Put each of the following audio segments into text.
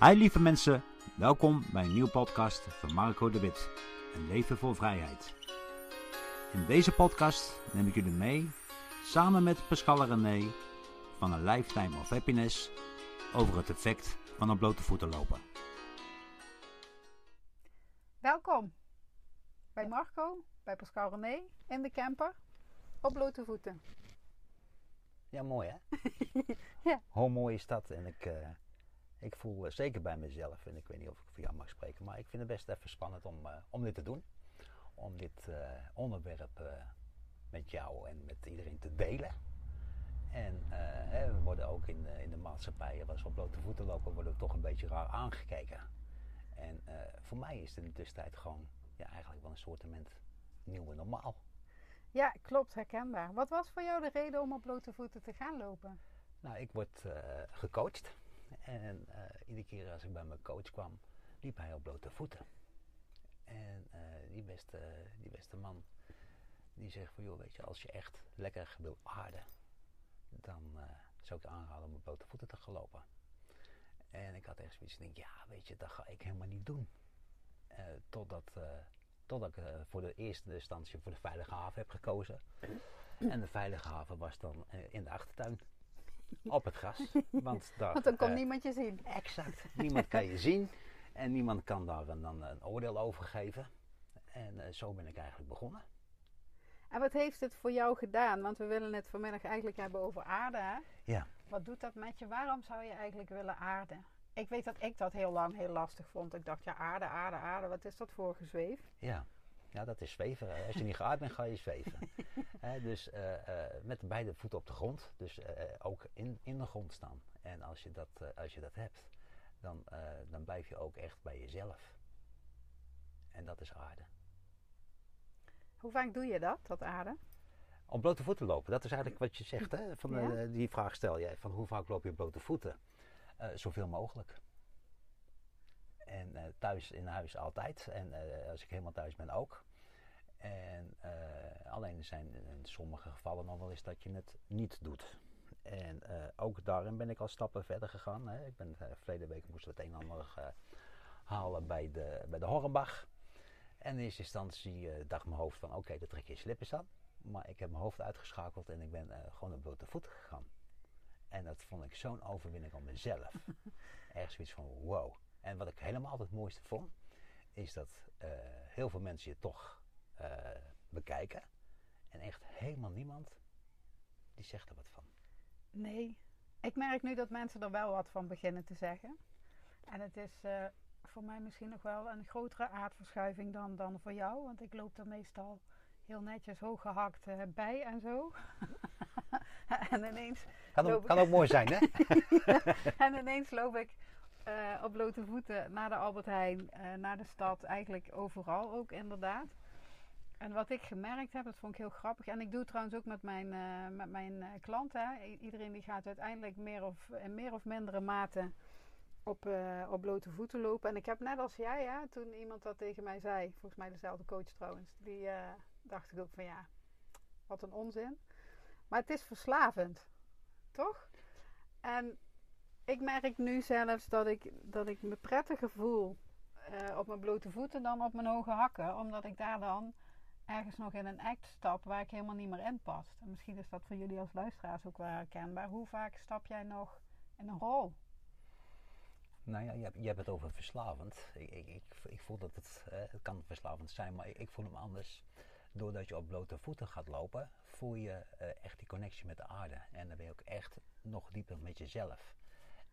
Hi lieve mensen, welkom bij een nieuwe podcast van Marco de Wit. Een leven voor vrijheid. In deze podcast neem ik jullie mee, samen met Pascal en René, van een Lifetime of Happiness over het effect van op blote voeten lopen. Welkom bij Marco, bij Pascal René in de camper op blote voeten. Ja, mooi hè? Ja. Hoe mooi is dat? En ik, eh, ik voel eh, zeker bij mezelf, en ik weet niet of ik voor jou mag spreken, maar ik vind het best even spannend om, eh, om dit te doen. Om dit eh, onderwerp met jou en met iedereen te delen. En hè, we worden ook in, de- in de maatschappij, als we op blote voeten lopen, worden we toch een beetje raar aangekeken. En voor mij is het in de tussentijd gewoon ja, eigenlijk wel een soort nieuwe normaal. Ja, klopt, herkenbaar. Wat was voor jou de reden om op blote voeten te gaan lopen? Nou, ik word gecoacht. En eh, iedere keer als ik bij mijn coach kwam, liep hij op blote voeten. En eh, die, beste, die beste man, die zegt van, joh, weet je, als je echt lekker wil aarden, dan eh, zou ik je aanraden om op blote voeten te gaan lopen. En ik had echt zoiets, denk, ja, weet je, dat ga ik helemaal niet doen. Totdat, totdat ik voor de eerste instantie voor de veilige haven heb gekozen. En de veilige haven was dan in de achtertuin. Op het gras. Want, daar, Want dan kon eh, niemand je zien. Exact. Niemand kan je zien. En niemand kan daar een, dan een oordeel over geven. En eh, zo ben ik eigenlijk begonnen. En wat heeft het voor jou gedaan? Want we willen het vanmiddag eigenlijk hebben over aarde. Hè? Ja. Wat doet dat met je? Waarom zou je eigenlijk willen aarden? Ik weet dat ik dat heel lang heel lastig vond. Ik dacht, ja, aarde, aarde, aarde. Wat is dat voor gezweef? Ja. Ja, dat is zweven. Als je niet geaard bent, ga je zweven. Dus eh, eh, met beide voeten op de grond. Dus eh, ook in, in de grond staan. En als je dat, als je dat hebt, dan, dan blijf je ook echt bij jezelf. En dat is aarde. Hoe vaak doe je dat, dat aarden? Op blote voeten lopen, dat is eigenlijk wat je zegt. Hè? Van, Ja. die vraag stel jij, van hoe vaak loop je blote voeten? Zoveel mogelijk. En eh, thuis in huis altijd. En eh, als ik helemaal thuis ben ook. En eh, alleen er zijn in sommige gevallen nog wel eens dat je het niet doet. En ook daarin ben ik al stappen verder gegaan. Hè. Ik ben eh, verleden week moesten we het een en ander halen bij de, bij de Hornbach. En in eerste instantie dacht mijn hoofd van oké, dan trek je slippers aan. Maar ik heb mijn hoofd uitgeschakeld en ik ben gewoon op blote voeten gegaan. En dat vond ik zo'n overwinning op mezelf. Echt zoiets van wow. En wat ik helemaal het mooiste vond, is dat eh, heel veel mensen je toch eh, bekijken. En echt helemaal niemand die zegt er wat van. Nee. Ik merk nu dat mensen er wel wat van beginnen te zeggen. En het is eh, voor mij misschien nog wel een grotere aardverschuiving dan, dan voor jou. Want ik loop er meestal heel netjes hooggehakt eh, bij en zo. en ineens Kan ook, kan ook mooi zijn, hè? en ineens loop ik eh, op blote voeten naar de Albert Heijn, eh, naar de stad, eigenlijk overal ook inderdaad. En wat ik gemerkt heb, dat vond ik heel grappig. En ik doe het trouwens ook met mijn, eh, met mijn klanten. Iedereen die gaat uiteindelijk meer of, in meer of mindere mate op, op blote voeten lopen. En ik heb net als jij, hè, toen iemand dat tegen mij zei, volgens mij dezelfde coach trouwens, die dacht ik ook van ja, wat een onzin. Maar het is verslavend, toch? En ik merk nu zelfs dat ik, dat ik me prettiger voel eh, op mijn blote voeten dan op mijn hoge hakken. Omdat ik daar dan ergens nog in een act stap waar ik helemaal niet meer in past. En misschien is dat voor jullie als luisteraars ook wel herkenbaar. Hoe vaak stap jij nog in een rol? Nou ja, je hebt, je het over verslavend. Ik, ik, ik, ik voel dat het, eh, het kan verslavend zijn, maar ik, ik voel hem anders. Doordat je op blote voeten gaat lopen, voel je eh, echt die connectie met de aarde. En dan ben je ook echt nog dieper met jezelf.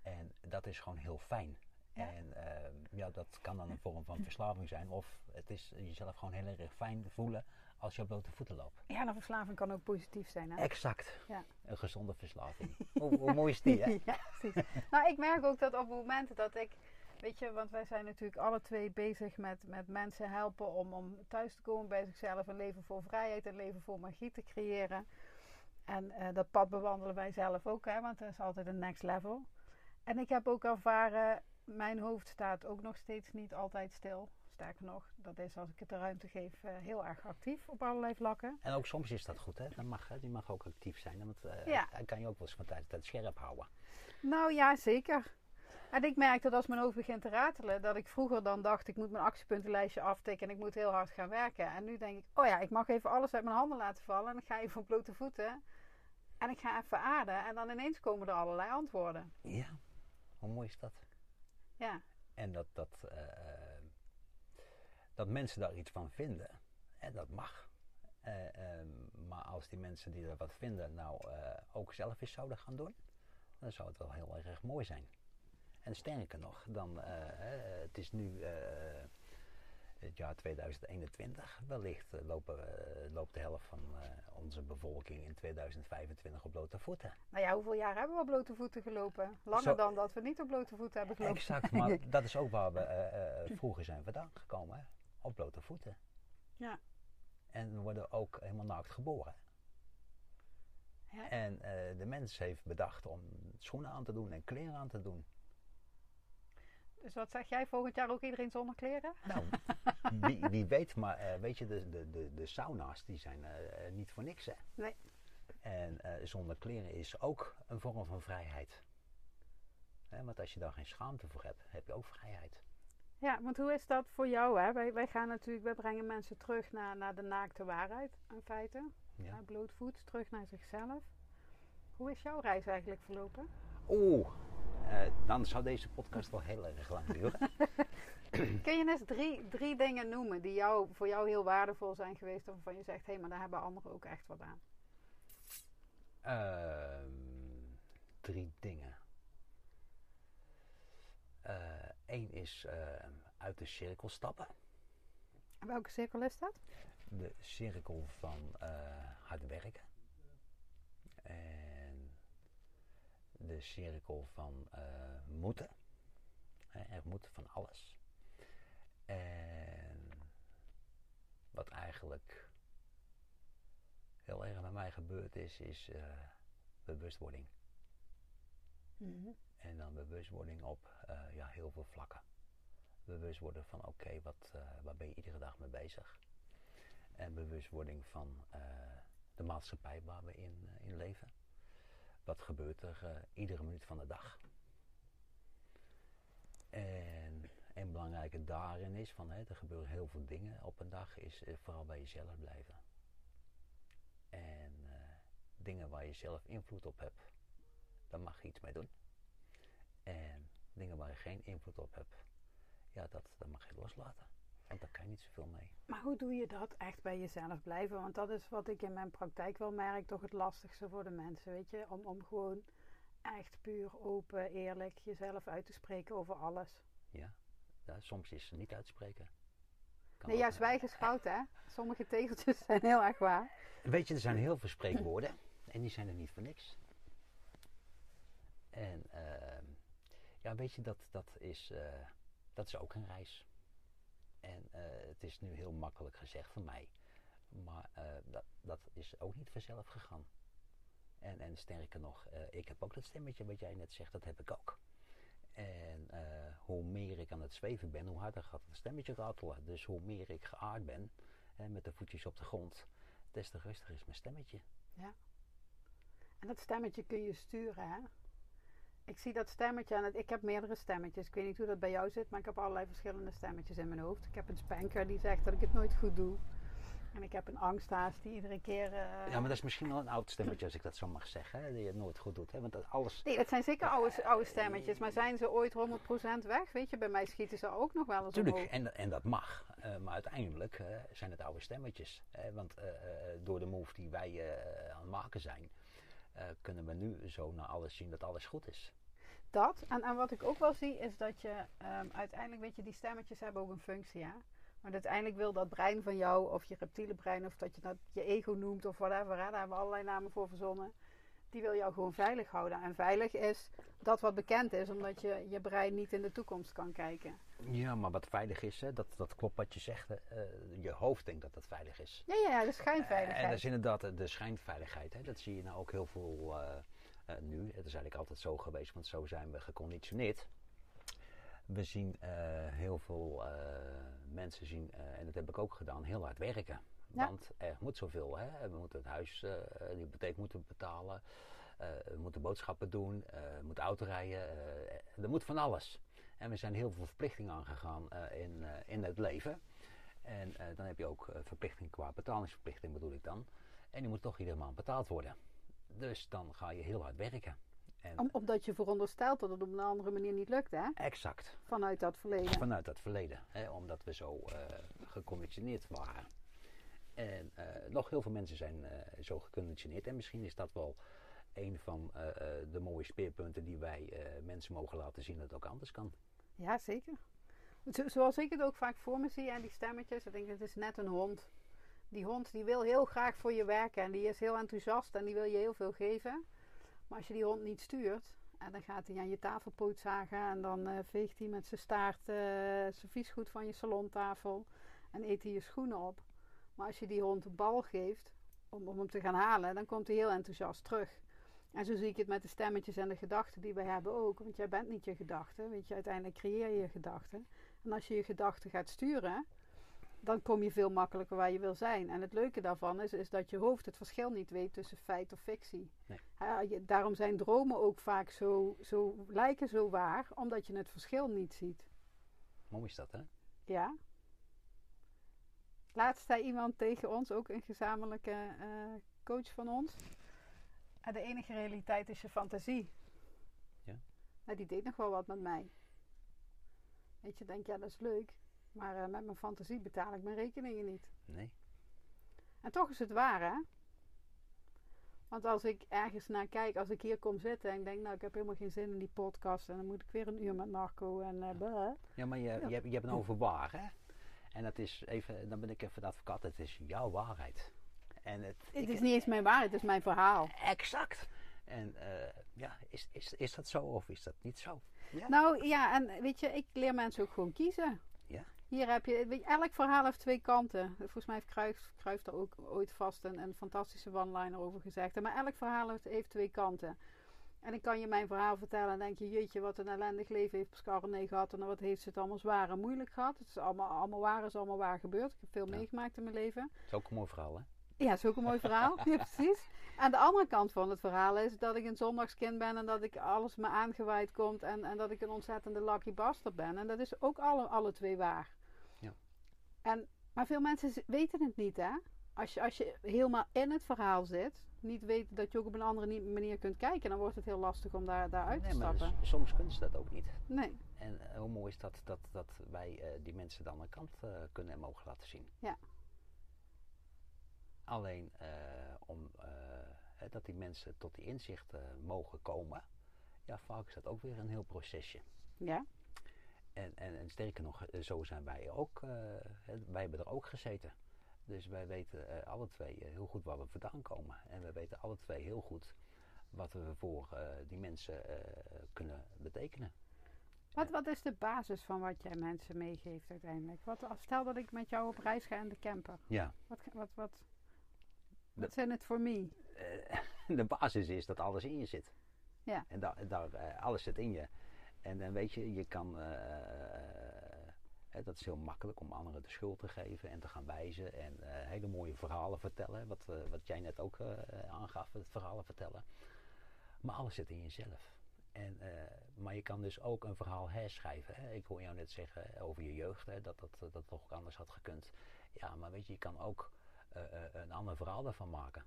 En dat is gewoon heel fijn. Ja. En eh, ja, dat kan dan een vorm van verslaving zijn. Of het is jezelf gewoon heel erg fijn voelen als je op blote voeten loopt. Ja, een verslaving kan ook positief zijn. Hè? Exact. Ja. Een gezonde verslaving. hoe, hoe mooi is die, hè? ja, precies. nou, ik merk ook dat op momenten dat ik, weet je, want wij zijn natuurlijk alle twee bezig met, met mensen helpen om, om thuis te komen bij zichzelf, een leven voor vrijheid, een leven voor magie te creëren. En eh, dat pad bewandelen wij zelf ook, hè, want dat is altijd een next level. En ik heb ook ervaren, mijn hoofd staat ook nog steeds niet altijd stil. Sterker nog, dat is als ik het de ruimte geef eh, heel erg actief op allerlei vlakken. En ook soms is dat goed, hè? Dan mag, hè? Die mag ook actief zijn. Want eh, Ja. hij kan je ook wel eens van tijd tot tijd scherp houden. Nou ja, zeker. En ik merk dat als mijn hoofd begint te ratelen, dat ik vroeger dan dacht, ik moet mijn actiepuntenlijstje aftikken en ik moet heel hard gaan werken. En nu denk ik, oh ja, ik mag even alles uit mijn handen laten vallen en ik ga even op blote voeten. En ik ga even aarden en dan ineens komen er allerlei antwoorden. Ja, hoe mooi is dat? Ja, En dat, dat, eh, dat mensen daar iets van vinden, hè, dat mag. Eh, ehm, maar als die mensen die er wat vinden nou eh, ook zelf eens zouden gaan doen, dan zou het wel heel erg mooi zijn. En sterker nog, dan, het is nu het jaar 2021. Wellicht eh, lopen, eh, loopt de helft van eh, onze bevolking in 2025 op blote voeten. nou ja, hoeveel jaar hebben we op blote voeten gelopen? Langer Zo- dan dat we niet op blote voeten hebben gelopen. Exact, maar dat is ook waar we vroeger zijn vandaan gekomen, hè? op blote voeten. Ja. En we worden ook helemaal naakt geboren. Ja. En de mens heeft bedacht om schoenen aan te doen en kleren aan te doen. Dus wat zeg jij, volgend jaar ook iedereen zonder kleren? Nou, wie, wie weet, maar eh, weet je, de, de, de, de sauna's die zijn eh, niet voor niks hè. Nee. En eh, zonder kleren is ook een vorm van vrijheid. Hè, want als je daar geen schaamte voor hebt, heb je ook vrijheid. Ja, want hoe is dat voor jou? Hè? Wij, wij gaan natuurlijk, wij brengen mensen terug naar, naar de naakte waarheid, in feite. Ja. Naar blootvoets, terug naar zichzelf. Hoe is jouw reis eigenlijk verlopen? Oeh, eh, dan zou deze podcast wel heel erg lang duren. Kun je eens drie, drie dingen noemen die jou, voor jou heel waardevol zijn geweest, of waarvan je zegt, hé, hey, maar daar hebben anderen ook echt wat aan? Ehm, drie dingen. Eén is eh, uit de cirkel stappen. En welke cirkel is dat? De cirkel van eh, hard werken. De cirkel van eh, moeten. Er moet van alles. En wat eigenlijk heel erg bij mij gebeurd is, is eh, bewustwording. En dan bewustwording op eh, ja, heel veel vlakken. Bewust worden van oké, wat waar ben je iedere dag mee bezig? En bewustwording van de maatschappij waar we in, in leven. Wat gebeurt er eh, iedere minuut van de dag? En een belangrijke daarin is van hè, er gebeuren heel veel dingen op een dag, is eh, vooral bij jezelf blijven. En eh, dingen waar je zelf invloed op hebt, daar mag je iets mee doen. En dingen waar je geen invloed op hebt, ja, dat, dat mag je loslaten. Want daar kan je niet zoveel mee. Maar hoe doe je dat echt bij jezelf blijven? Want dat is wat ik in mijn praktijk wel merk, toch het lastigste voor de mensen, weet je? Om, om gewoon echt puur, open, eerlijk jezelf uit te spreken over alles. Ja, ja soms is het niet uitspreken. Kan Nee, ja, zwijgen is goud, hè? Sommige tegeltjes zijn heel erg waar. Weet je, er zijn heel veel spreekwoorden en die zijn er niet voor niks. En ehm, ja, weet je, dat, dat, is, eh, dat is ook een reis. En eh, het is nu heel makkelijk gezegd van mij. Maar eh, dat, dat is ook niet vanzelf gegaan. En, en sterker nog, eh, ik heb ook dat stemmetje wat jij net zegt, dat heb ik ook. En hoe meer ik aan het zweven ben, hoe harder gaat het stemmetje ratelen. Dus hoe meer ik geaard ben, met de voetjes op de grond, des te rustiger is mijn stemmetje. En dat stemmetje kun je sturen, hè? Ik zie dat stemmetje en het, ik heb meerdere stemmetjes. Ik weet niet hoe dat bij jou zit, maar ik heb allerlei verschillende stemmetjes in mijn hoofd. Ik heb een spanker die zegt dat ik het nooit goed doe. En ik heb een angsthaas die iedere keer... eh, Ja, maar dat is misschien wel een oud stemmetje, als ik dat zo mag zeggen, hè, die het nooit goed doet. Hè, want dat alles, Nee, dat zijn zeker oude, oude stemmetjes, maar zijn ze ooit 100% weg? Weet je, bij mij schieten ze ook nog wel eens Tuurlijk, omhoog. en, en dat mag. Eh, maar uiteindelijk eh, zijn het oude stemmetjes. Hè, want door de move die wij aan het maken zijn, eh, kunnen we nu zo naar alles zien dat alles goed is. Dat. En, en wat ik ook wel zie, is dat je ehm, uiteindelijk, weet je, die stemmetjes hebben ook een functie, hè? Maar uiteindelijk wil dat brein van jou, of je reptiele brein, of dat je dat je ego noemt, of whatever, hè? daar hebben we allerlei namen voor verzonnen. Die wil jou gewoon veilig houden. En veilig is dat wat bekend is, omdat je je brein niet in de toekomst kan kijken. Ja, maar wat veilig is, hè, dat, dat klopt wat je zegt. hè, eh, je hoofd denkt dat dat veilig is. Ja, ja, ja, de Eh, en dat schijnveiligheid. is inderdaad de schijnveiligheid. Hè. Dat zie je nou ook heel veel eh, nu. Het is eigenlijk altijd zo geweest, want zo zijn we geconditioneerd. We zien heel veel mensen zien, en dat heb ik ook gedaan, heel hard werken. Ja. Want er moet zoveel. Hè. We moeten het huis, eh, de hypotheek moeten betalen. Eh, we moeten boodschappen doen, we moeten autorijden, er moet van alles. En we zijn heel veel verplichtingen aangegaan in, in het leven. En dan heb je ook verplichtingen qua betalingsverplichting bedoel ik dan. En die moet toch iedere maand betaald worden. Dus dan ga je heel hard werken. En omdat je veronderstelt dat het op een andere manier niet lukt, hè? Exact. Vanuit dat verleden. Vanuit dat verleden. Hè? Omdat we zo uh, geconditioneerd waren. En uh, nog heel veel mensen zijn uh, zo geconditioneerd. En misschien is dat wel een van de mooie speerpunten die wij mensen mogen laten zien dat het ook anders kan. Ja, zeker. zoals ik het ook vaak voor me zie, en die stemmetjes. Ik denk, het is net een hond. Die hond die wil heel graag voor je werken en die is heel enthousiast en die wil je heel veel geven. Maar als je die hond niet stuurt, en dan gaat hij aan je tafelpoot zagen en dan uh, veegt hij met zijn staart uh, zijn viesgoed van je salontafel en eet hij je schoenen op. Maar als je die hond een bal geeft om, om hem te gaan halen, dan komt hij heel enthousiast terug. En zo zie ik het met de stemmetjes en de gedachten die wij hebben ook. Want jij bent niet je gedachten. Weet je, uiteindelijk creëer je je gedachten. En als je je gedachten gaat sturen, dan kom je veel makkelijker waar je wil zijn. En het leuke daarvan is, is dat je hoofd het verschil niet weet tussen feit of fictie. Nee. daarom zijn dromen ook vaak zo, zo, lijken zo waar, omdat je het verschil niet ziet. Mooi is dat, hè? Ja. Laatst zei iemand tegen ons, ook een gezamenlijke uh, coach van ons. de enige realiteit is je fantasie. Ja. Nou, die deed nog wel wat met mij. Weet je, denk ja, dat is leuk. Maar uh, met mijn fantasie betaal ik mijn rekeningen niet. Nee. En toch is het waar, hè? Want als ik ergens naar kijk, als ik hier kom zitten en ik denk, nou, ik heb helemaal geen zin in die podcast en dan moet ik weer een uur met Marco en uh, Ja, maar je, je, hebt, je hebt het over waar, hè? En dat is even, dan ben ik even de advocaat, het is jouw waarheid. En het, het is niet eens mijn waarheid, het is mijn verhaal. Exact. En uh, ja, is, is, is dat zo of is dat niet zo? Ja. Nou ja, en weet je, ik leer mensen ook gewoon kiezen. Ja. Hier heb je, weet je, elk verhaal heeft twee kanten. Volgens mij heeft Kruijf, Kruijf daar ook ooit vast een, een fantastische one-liner over gezegd. Maar elk verhaal heeft, heeft, twee kanten. En ik kan je mijn verhaal vertellen en denk je, jeetje, wat een ellendig leven heeft Pascal René gehad. En wat heeft ze het allemaal zwaar en moeilijk gehad. Het is allemaal, allemaal waar, is allemaal waar gebeurd. Ik heb veel meegemaakt in mijn leven. Dat is ook een mooi verhaal, hè? Ja, dat is ook een mooi verhaal. ja, precies. En de andere kant van het verhaal is dat ik een zondagskind ben en dat ik alles me aangewaaid komt en, en dat ik een ontzettende lucky bastard ben. En dat is ook alle, alle twee waar. En, maar veel mensen weten het niet, hè? Als je, als je helemaal in het verhaal zit, niet weet dat je ook op een andere manier kunt kijken, dan wordt het heel lastig om daar, daar uit te stappen. Dus, soms kunnen ze dat ook niet. Nee. En uh, hoe mooi is dat, dat, dat wij uh, die mensen dan een kant uh, kunnen en mogen laten zien. Ja. Alleen om dat die mensen tot die inzichten mogen komen, ja, vaak is dat ook weer een heel procesje. Ja. En, en, en sterker nog, eh, zo zijn wij ook. Uh, wij hebben er ook gezeten. Dus wij weten uh, alle twee heel goed waar we vandaan komen. En we weten alle twee heel goed wat we voor die mensen kunnen betekenen. Wat, wat is de basis van wat jij mensen meegeeft uiteindelijk? Wat, stel dat ik met jou op reis ga in de camper. Ja. Wat, wat, wat, wat zijn het voor me? de basis is dat alles in je zit. Ja. En daar, daar alles zit in je. En dan weet je, je kan. Uh, dat is heel makkelijk om anderen de schuld te geven en te gaan wijzen. En uh, hele mooie verhalen vertellen. Wat, uh, wat jij net ook aangaf, het verhalen vertellen. Maar alles zit in jezelf. En, maar je kan dus ook een verhaal herschrijven. Hè? Ik hoor jou net zeggen over je jeugd, hè, dat, dat dat toch ook anders had gekund. Ja, maar weet je, je kan ook een ander verhaal daarvan maken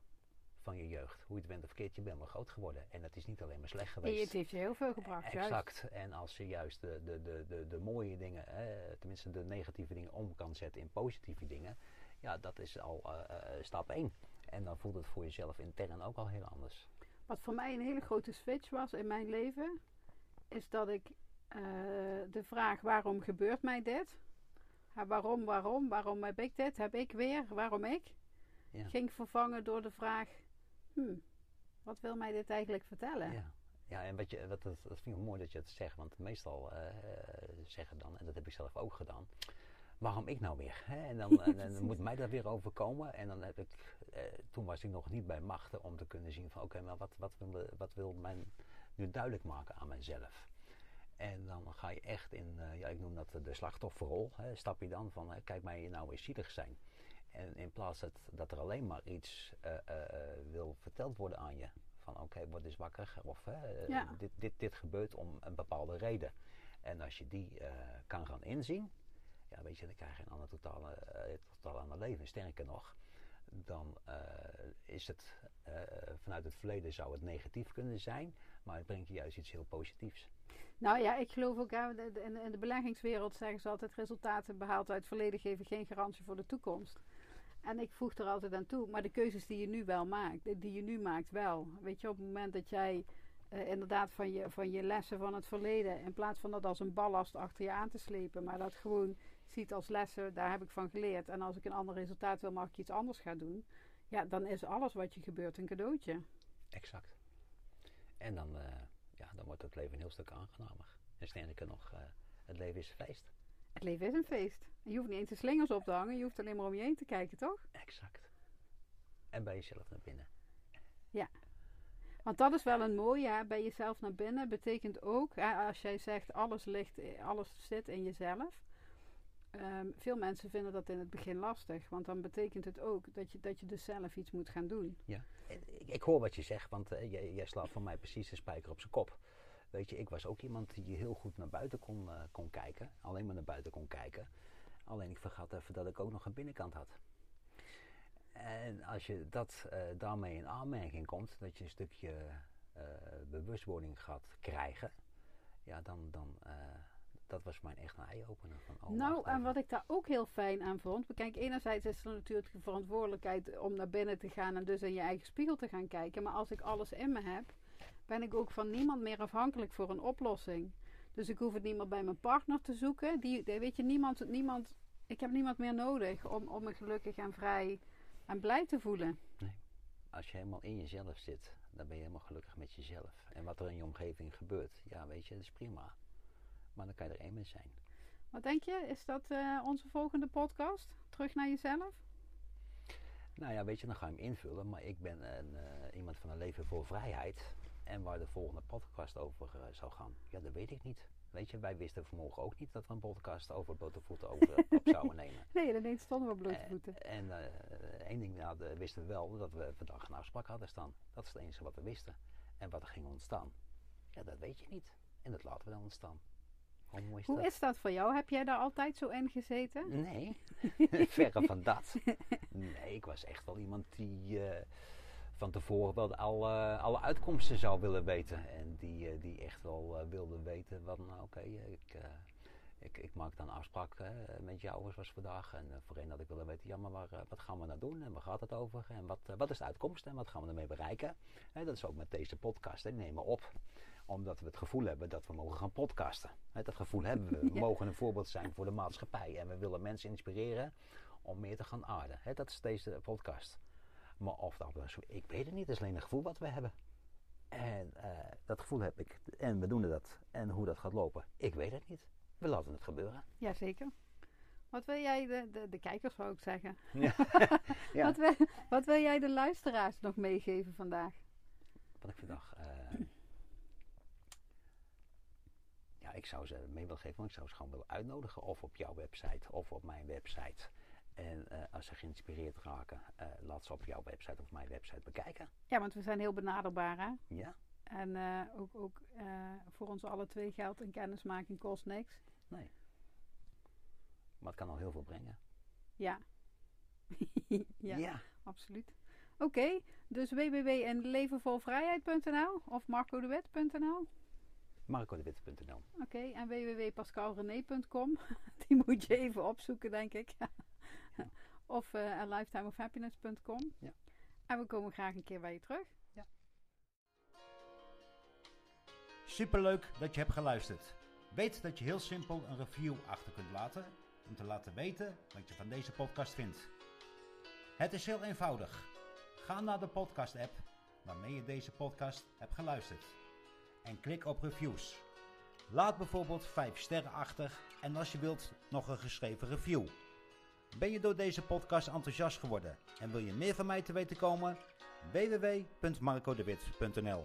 van je jeugd. Hoe je het bent of verkeerd, je bent wel groot geworden. En dat is niet alleen maar slecht geweest. het heeft je heel veel gebracht, Exact. En als je juist de, de, de, de, de mooie dingen, hè, tenminste de negatieve dingen om kan zetten in positieve dingen. Ja, dat is al uh, stap 1. En dan voelt het voor jezelf intern ook al heel anders. Wat voor mij een hele grote switch was in mijn leven, is dat ik uh, de vraag waarom gebeurt mij dit? waarom, waarom, waarom heb ik dit? Heb ik weer? Waarom ik? Ja. Ging vervangen door de vraag hmm, wat wil mij dit eigenlijk vertellen? Ja, ja en wat je, wat, dat, dat vind ik mooi dat je het zegt, want meestal uh, zeggen dan, en dat heb ik zelf ook gedaan, waarom ik nou weer? Hè? En, dan, en, moet mij dat weer overkomen. En dan heb ik, eh, toen was ik nog niet bij machten om te kunnen zien van oké, maar wat, wat, wil, wat wil mij nu duidelijk maken aan mijzelf? En dan ga je echt in, uh, ja, ik noem dat de slachtofferrol. Hè, stap je dan van, uh, kijk mij nou eens zielig zijn. En in plaats dat, dat er alleen maar iets uh, wil verteld worden aan je, van oké, word eens wakker. Of hè, Ja. dit, dit, dit gebeurt om een bepaalde reden. En als je die eh, kan gaan inzien, ja, weet je, dan krijg je een ander totale, eh, totaal ander leven. Sterker nog, dan eh, is het eh, vanuit het verleden zou het negatief kunnen zijn, maar het brengt je juist iets heel positiefs. Nou ja, ik geloof ook, in de beleggingswereld zeggen ze altijd resultaten behaald uit het verleden geven geen garantie voor de toekomst. En ik voeg er altijd aan toe, maar de keuzes die je nu wel maakt, die je nu maakt wel. Weet je, op het moment dat jij eh, inderdaad van je, van je lessen van het verleden, in plaats van dat als een ballast achter je aan te slepen, maar dat gewoon ziet als lessen, daar heb ik van geleerd. En als ik een ander resultaat wil, mag ik iets anders gaan doen. Ja, dan is alles wat je gebeurt een cadeautje. Exact. En dan, eh, ja, dan wordt het leven een heel stuk aangenamer. En sterker nog, eh, het leven is feest. Het leven is een feest. En je hoeft niet eens de slingers op te hangen, je hoeft alleen maar om je heen te kijken, toch? Exact. En bij jezelf naar binnen. Want dat is wel een mooie, hè? bij jezelf naar binnen betekent ook, hè, als jij zegt alles ligt, alles zit in jezelf. Ehm, veel mensen vinden dat in het begin lastig, want dan betekent het ook dat je, dat je dus zelf iets moet gaan doen. Ja. Ik, ik hoor wat je zegt, want eh, jij, jij slaat van mij precies de spijker op zijn kop. Weet je, ik was ook iemand die heel goed naar buiten kon, eh, kon kijken. Alleen maar naar buiten kon kijken. Alleen ik vergat even dat ik ook nog een binnenkant had. En als je dat eh, daarmee in aanmerking komt, dat je een stukje eh, bewustwording gaat krijgen, ja, dan, dan dat was mijn echt een eye-opener. Van, oh, nou, en wat ik daar ook heel fijn aan vond. Kijk, enerzijds is er natuurlijk de verantwoordelijkheid om naar binnen te gaan en dus in je eigen spiegel te gaan kijken. Maar als ik alles in me heb, ben ik ook van niemand meer afhankelijk voor een oplossing. Dus ik hoef het niet meer bij mijn partner te zoeken. Die, die- weet je, niemand, niemand, ik heb niemand meer nodig om, om me gelukkig en vrij en blij te voelen. Als je helemaal in jezelf zit, dan ben je helemaal gelukkig met jezelf. En wat er in je omgeving gebeurt, ja, weet je, dat is prima. Maar dan kan je er één mee zijn. Wat denk je? Is dat eh, onze volgende podcast? Terug naar jezelf? Nou ja, weet je, dan ga je hem invullen. Maar ik ben een, eh, iemand van een leven voor vrijheid. En waar de volgende podcast over eh, zou gaan, ja, dat weet ik niet. Weet je, wij wisten vanmorgen ook niet dat we een podcast over blote voeten over, op zouden nemen. Nee, ineens stonden we op blote Eh, voeten. En eh, één ding nou, dat wisten we wel, dat we vandaag een afspraak hadden staan. Dat is het enige wat we wisten. En wat er ging ontstaan, ja, dat weet je niet. En dat laten we dan ontstaan. Hoe mooi is Hoe dat? is dat voor jou? Heb jij daar altijd zo in gezeten? Nee, verre van dat. Nee, ik was echt wel iemand die van tevoren wel alle, alle uitkomsten zou willen weten. En die, eh, die echt wel eh, wilde weten van, nou, oké, eh, ik, ik, ik maak dan een afspraak met jou zoals vandaag. En voorheen had ik willen weten, ja, maar waar, wat gaan we nou doen? En waar gaat het over? En wat, wat is de uitkomst? En wat gaan we ermee bereiken? Hè, dat is ook met deze podcast, hè, nemen op omdat we het gevoel hebben dat we mogen gaan podcasten. Dat gevoel hebben we. We Ja. mogen een voorbeeld zijn voor de maatschappij. En we willen mensen inspireren om meer te gaan aarden. Dat is deze podcast. Maar of dat was, ik weet het niet. Het is alleen een gevoel wat we hebben. En eh, dat gevoel heb ik. En we doen dat. En hoe dat gaat lopen, ik weet het niet. We laten het gebeuren. Jazeker. Wat wil jij de, de, de kijkers, zou ik zeggen. Ja. Ja. Wat, wil, wat wil jij de luisteraars nog meegeven vandaag? Wat ik vandaag. eh, ja, ik zou ze mee willen geven, want ik zou ze gewoon willen uitnodigen. Of op jouw website of op mijn website. En eh, als ze geïnspireerd raken, eh, laat ze op jouw website of mijn website bekijken. Ja, want we zijn heel benaderbaar, hè? Ja, En eh, ook, ook voor ons alle twee geldt een kennismaking kost niks. nee. Maar het kan al heel veel brengen. Ja. ja, ja. absoluut. Oké, dus www.levenvolvrijheid.nl of marcodewet.nl. marcodewit.nl Oké, en www.pascalrené.com. Die moet je even opzoeken, denk ik. of eh lifetimeofhappiness.com. Ja. En we komen graag een keer bij je terug. Superleuk dat je hebt geluisterd. Weet dat je heel simpel een review achter kunt laten om te laten weten wat je van deze podcast vindt. Het is heel eenvoudig. Ga naar de podcast app waarmee je deze podcast hebt geluisterd en klik op reviews. Laat bijvoorbeeld 5 sterren achter en als je wilt nog een geschreven review. Ben je door deze podcast enthousiast geworden en wil je meer van mij te weten komen? www.marcodewit.nl